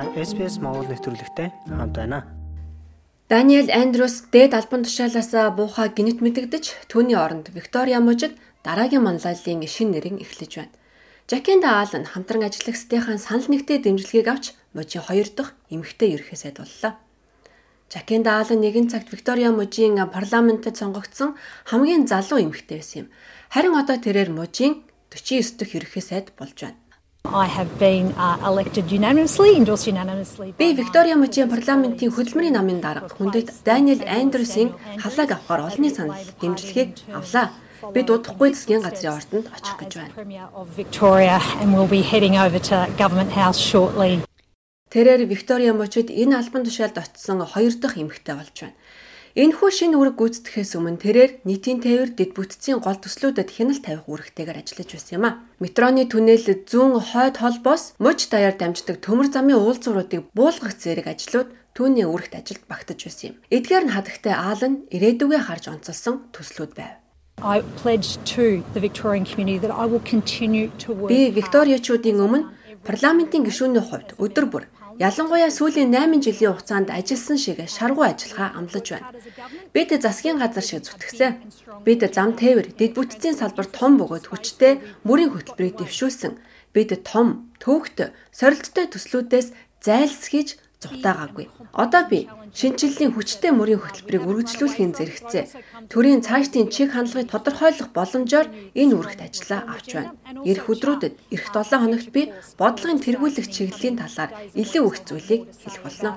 Та SPS Монгол нэвтрүүлэгтэй хамт байна. Даниэл Андрус дээд албан тушаалаас буухаа гинэт мэдэгдэж түүний оронд Виктория мужид дараагийн манлайллын шин нэрийг эхлэж байна. Жакенда Аалн хамтран ажиллагчдынхаа санал нэгтээ дэмжлэгийг авч мужийн хоёр дахь эмэгтэй сайд боллоо. Жакенда Аалн нэгэн цагт Виктория мужийн парламентэд сонгогдсон хамгийн залуу эмэгтэй байсан юм. Харин одоо тэрээр мужийн 49 дахь сайд болж байна. I have been uh, elected unanimously, endorsed unanimously. Би Виктория мужийн парламентын хөдөлмөрийн намын дарга хүндэт Даниэл Андрюсийн халааг авахар олонний санал дэмжлэгийг авлаа. Бид удахгүй засгийн газрын ордонд очих гэж байна. Тэрээр Виктория мужид энэ албан тушаалд очсон хоёр дахь эмэгтэй болж байна. Энэхүү шинэ үүрэг гүйцэтгэхээс өмнө тэрээр нийтийн тээвэр дэд бүтцийн гол төслүүдэд хяналт тавих үүрэгтэйгээр ажиллаж байсан юм а. Метроны түнэл зүүн хойд холбоос муж даяар дамждаг төмөр замын уулзвруудыг буулгах зэрэг ажлууд түүний үүрэгт ажилд багтаж байсан юм. Эдгээр нь хадагтай Аалан ирээдүгээ харж онцолсон төслүүд байв. I pledge to the Victorian community that I will continue to work. Би Викториачуудын өмнө парламентын гишүүний хувьд өдөр бүр Ялангуяа сүүлийн 8 жилийн хугацаанд ажилласан шиг шаргуу ажиллагаа амлаж байна. Бид засгийн газар шиг зүтгэсэн. Бид зам тээвэр, дэд бүтцийн салбар том бөгөөд хүчтэй мөрийн хөтөлбөрийг дэвшүүлсэн. Бид том, төвөгт, сорилттой төслүүдээс зайлсхийж зугатаагаагүй. Одоо би шинжиллийн хүчтэй мөрийн хөтөлбөрийг үргэлжлүүлэхийн зэрэгцээ төрийн цаашдын чиг хандлагыг тодорхойлох боломжоор энэ үүрэгт ажиллаа авч байна. Ирэх өдрүүдэд эх 7 хоногт би бодлогын тэргүүлэх чиглэлийн талаар илүү их зүйлийг хэлэх болно.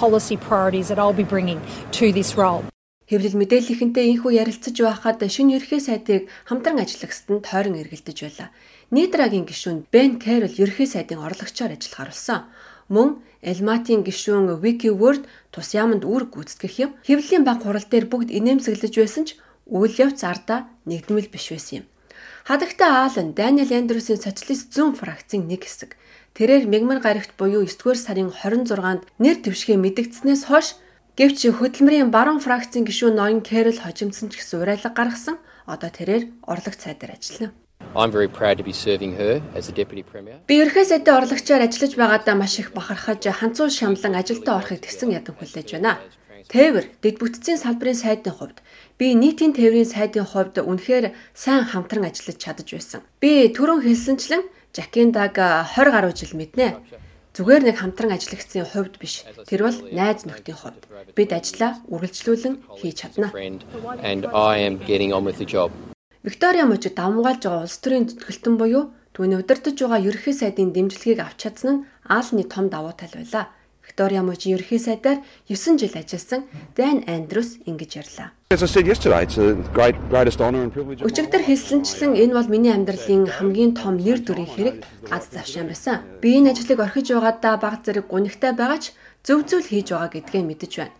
policy priorities that I'll be bringing to this role. Хэвлэл мэдээллийнхэнтэй инхүү ярилцаж байхад шинэ ерхий сайдыг хамтран ажиллагчдад тойрон эргэлдэж байлаа. Нидрагийн гишүүн Бен Кэрол ерхий сайдын орлогчоор ажиллахаар болсон. Мөн Элматийн гишүүн Вики Word тус яамд үүрэг гүйцэтгэх юм. Хэвлэлийн баг хурал дээр бүгд инээмсэглэж байсан ч үйл явц ардаа нэгдмэл биш байсан юм. Хадагта Аалан Даниэл Андерсийн социалист зүүн фракцийн нэг хэсэг. Тэрээр мегмар гарагт буюу 9-р сарын 26-нд нэр дэвшгээ мэдэгдснээс хойш гэвч хөдөлмөрийн баруун фракцийн гишүүн ноён Кэрол хожимдсан ч гэсэн урайлга гаргасан. Одоо тэрээр орлогч сайдаар ажиллана. I'm very proud to be serving her as the deputy premier. Би ерхий сайдын орлогчоор ажиллаж байгаадаа маш их бахархаж ханцуу шамлан ажилдаа орохыг тэгсэн ядан хүлээж байна. Тээвэр, дэд бүтцийн салбарын сайдын хувьд би нийтийн тээврийн сайдын хувьд үнэхээр сайн хамтран ажиллаж чадаж байсан. Би түрүүн хэлсэнчлэн Жакиндаг 20 гаруй жил мэднэ. Зүгээр нэг хамтран ажиллагчдын хувьд биш. Тэр бол найз нөхдийн хувьд. Бид ажлаа үргэлжлүүлэн хийж чадна. And I am getting on with the job. Виктория мужид давмгаалж байгаа улс төрийн зүтгэлтэн буюу түүний удирдах байгаа ерөнхий сайдын дэмжлэгийг авч чадсан нь Аалны том давуу тал байлаа. Виктория мужийн ерөнхий сайдаар 9 жил ажилласан Дан Андрус ингэж ярьлаа. Өчигдөр хэлсэнчлэн энэ бол миний амьдралын хамгийн том нэр төрийн хэрэг аз завшаан байсан. Би энэ ажлыг орхиж байгаадаа баг зэрэг гунигтай байгаа ч зөв зөвл хийж байгаа гэдгээ мэдэж байна.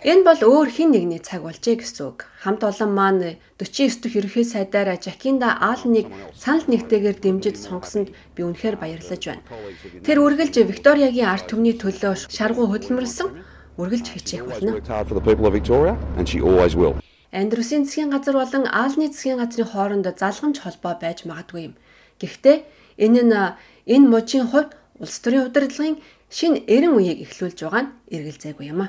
Энэ бол өөр хин нэгний цаг болжээ гэсэн үг. Хамт олон маань 49 дэх ерөнхий сайдаар Жакинда Аалныг санал нэгтэйгээр дэмжиж сонгосонд би үнэхээр баярлаж байна. Тэр үргэлж Викториягийн арт түмний төлөө шаргуу хөдөлмөрлсөн үргэлж хичээх болно. Андрюсийн засгийн газар болон Аалны засгийн газрын хооронд залгамж холбоо байж магадгүй юм. Гэхдээ энэ нь энэ мужийн хувьд улс төрийн удирдлагын шинэ эрен үеийг эхлүүлж байгаа нь эргэлзээгүй юм а.